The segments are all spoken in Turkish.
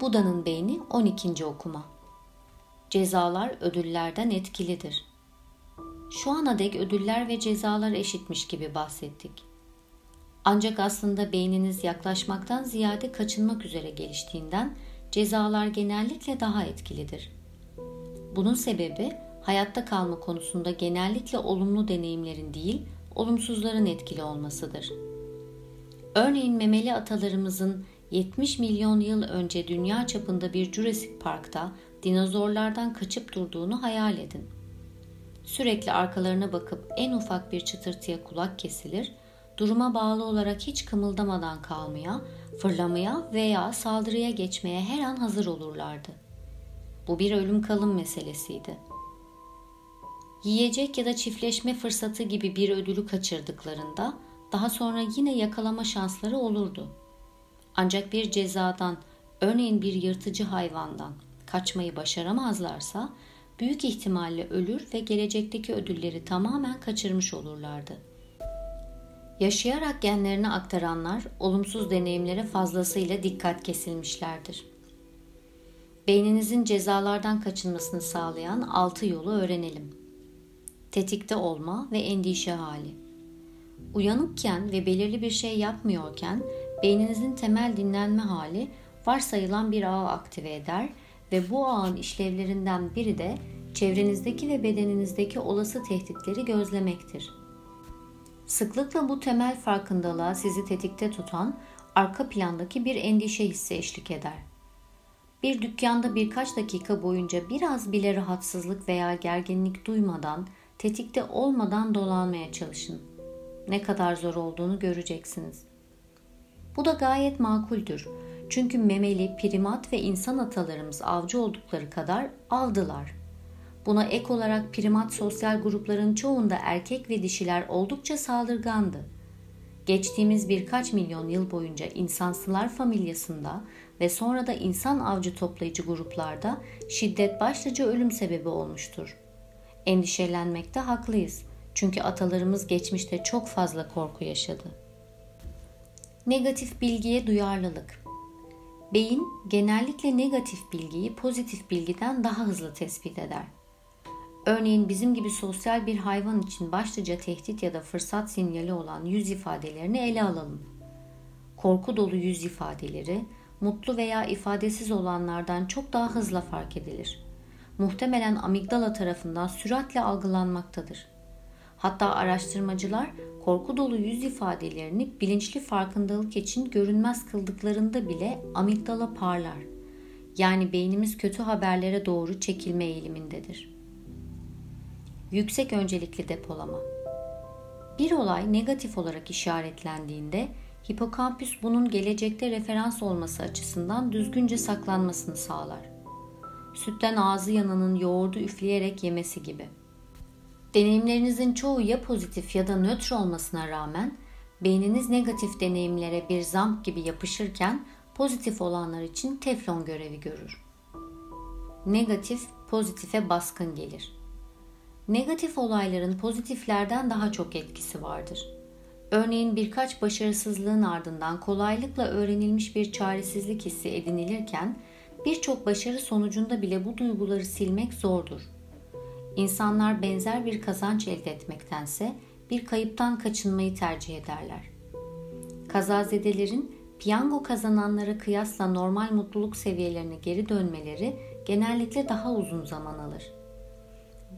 Buda'nın beyni 12. okuma. Cezalar ödüllerden etkilidir. Şu ana dek ödüller ve cezalar eşitmiş gibi bahsettik. Ancak aslında beyniniz yaklaşmaktan ziyade kaçınmak üzere geliştiğinden cezalar genellikle daha etkilidir. Bunun sebebi hayatta kalma konusunda genellikle olumlu deneyimlerin değil, olumsuzların etkili olmasıdır. Örneğin memeli atalarımızın 70 milyon yıl önce dünya çapında bir Jurassic Park'ta dinozorlardan kaçıp durduğunu hayal edin. Sürekli arkalarına bakıp en ufak bir çıtırtıya kulak kesilir, duruma bağlı olarak hiç kımıldamadan kalmaya, fırlamaya veya saldırıya geçmeye her an hazır olurlardı. Bu bir ölüm kalım meselesiydi. Yiyecek ya da çiftleşme fırsatı gibi bir ödülü kaçırdıklarında daha sonra yine yakalama şansları olurdu. Ancak bir cezadan, örneğin bir yırtıcı hayvandan kaçmayı başaramazlarsa büyük ihtimalle ölür ve gelecekteki ödülleri tamamen kaçırmış olurlardı. Yaşayarak genlerini aktaranlar olumsuz deneyimlere fazlasıyla dikkat kesilmişlerdir. Beyninizin cezalardan kaçınmasını sağlayan altı yolu öğrenelim. Tetikte olma ve endişe hali. Uyanıkken ve belirli bir şey yapmıyorken beyninizin temel dinlenme hali varsayılan bir ağı aktive eder ve bu ağın işlevlerinden biri de çevrenizdeki ve bedeninizdeki olası tehditleri gözlemektir. Sıklıkla bu temel farkındalığa sizi tetikte tutan arka plandaki bir endişe hissi eşlik eder. Bir dükkanda birkaç dakika boyunca biraz bile rahatsızlık veya gerginlik duymadan, tetikte olmadan dolanmaya çalışın. Ne kadar zor olduğunu göreceksiniz. Bu da gayet makuldür. Çünkü memeli, primat ve insan atalarımız avcı oldukları kadar avdılar. Buna ek olarak primat sosyal grupların çoğunda erkek ve dişiler oldukça saldırgandı. Geçtiğimiz birkaç milyon yıl boyunca insansılar familyasında ve sonra da insan avcı toplayıcı gruplarda şiddet başlıca ölüm sebebi olmuştur. Endişelenmekte haklıyız. Çünkü atalarımız geçmişte çok fazla korku yaşadı. Negatif bilgiye duyarlılık. Beyin genellikle negatif bilgiyi pozitif bilgiden daha hızlı tespit eder. Örneğin bizim gibi sosyal bir hayvan için başlıca tehdit ya da fırsat sinyali olan yüz ifadelerini ele alalım. Korku dolu yüz ifadeleri, mutlu veya ifadesiz olanlardan çok daha hızlı fark edilir. Muhtemelen amigdala tarafından süratle algılanmaktadır. Hatta araştırmacılar korku dolu yüz ifadelerini bilinçli farkındalık için görünmez kıldıklarında bile amigdala parlar. Yani beynimiz kötü haberlere doğru çekilme eğilimindedir. Yüksek öncelikli depolama. Bir olay negatif olarak işaretlendiğinde hipokampüs bunun gelecekte referans olması açısından düzgünce saklanmasını sağlar. Sütten ağzı yananın yoğurdu üfleyerek yemesi gibi.'' Deneyimlerinizin çoğu ya pozitif ya da nötr olmasına rağmen beyniniz negatif deneyimlere bir zamp gibi yapışırken pozitif olanlar için teflon görevi görür. Negatif pozitife baskın gelir. Negatif olayların pozitiflerden daha çok etkisi vardır. Örneğin birkaç başarısızlığın ardından kolaylıkla öğrenilmiş bir çaresizlik hissi edinilirken birçok başarı sonucunda bile bu duyguları silmek zordur. İnsanlar benzer bir kazanç elde etmektense bir kayıptan kaçınmayı tercih ederler. Kazazedelerin piyango kazananlara kıyasla normal mutluluk seviyelerine geri dönmeleri genellikle daha uzun zaman alır.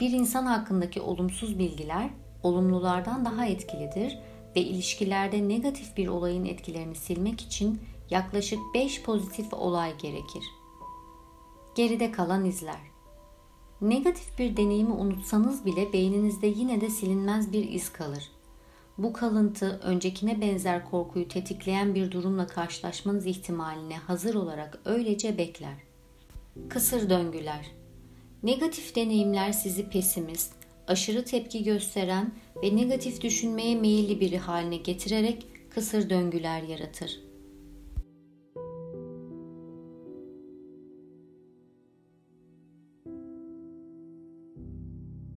Bir insan hakkındaki olumsuz bilgiler olumlulardan daha etkilidir ve ilişkilerde negatif bir olayın etkilerini silmek için yaklaşık 5 pozitif olay gerekir. Geride kalan izler. Negatif bir deneyimi unutsanız bile beyninizde yine de silinmez bir iz kalır. Bu kalıntı öncekine benzer korkuyu tetikleyen bir durumla karşılaşmanız ihtimaline hazır olarak öylece bekler. Kısır döngüler Negatif deneyimler sizi pesimist, aşırı tepki gösteren ve negatif düşünmeye meyilli biri haline getirerek kısır döngüler yaratır.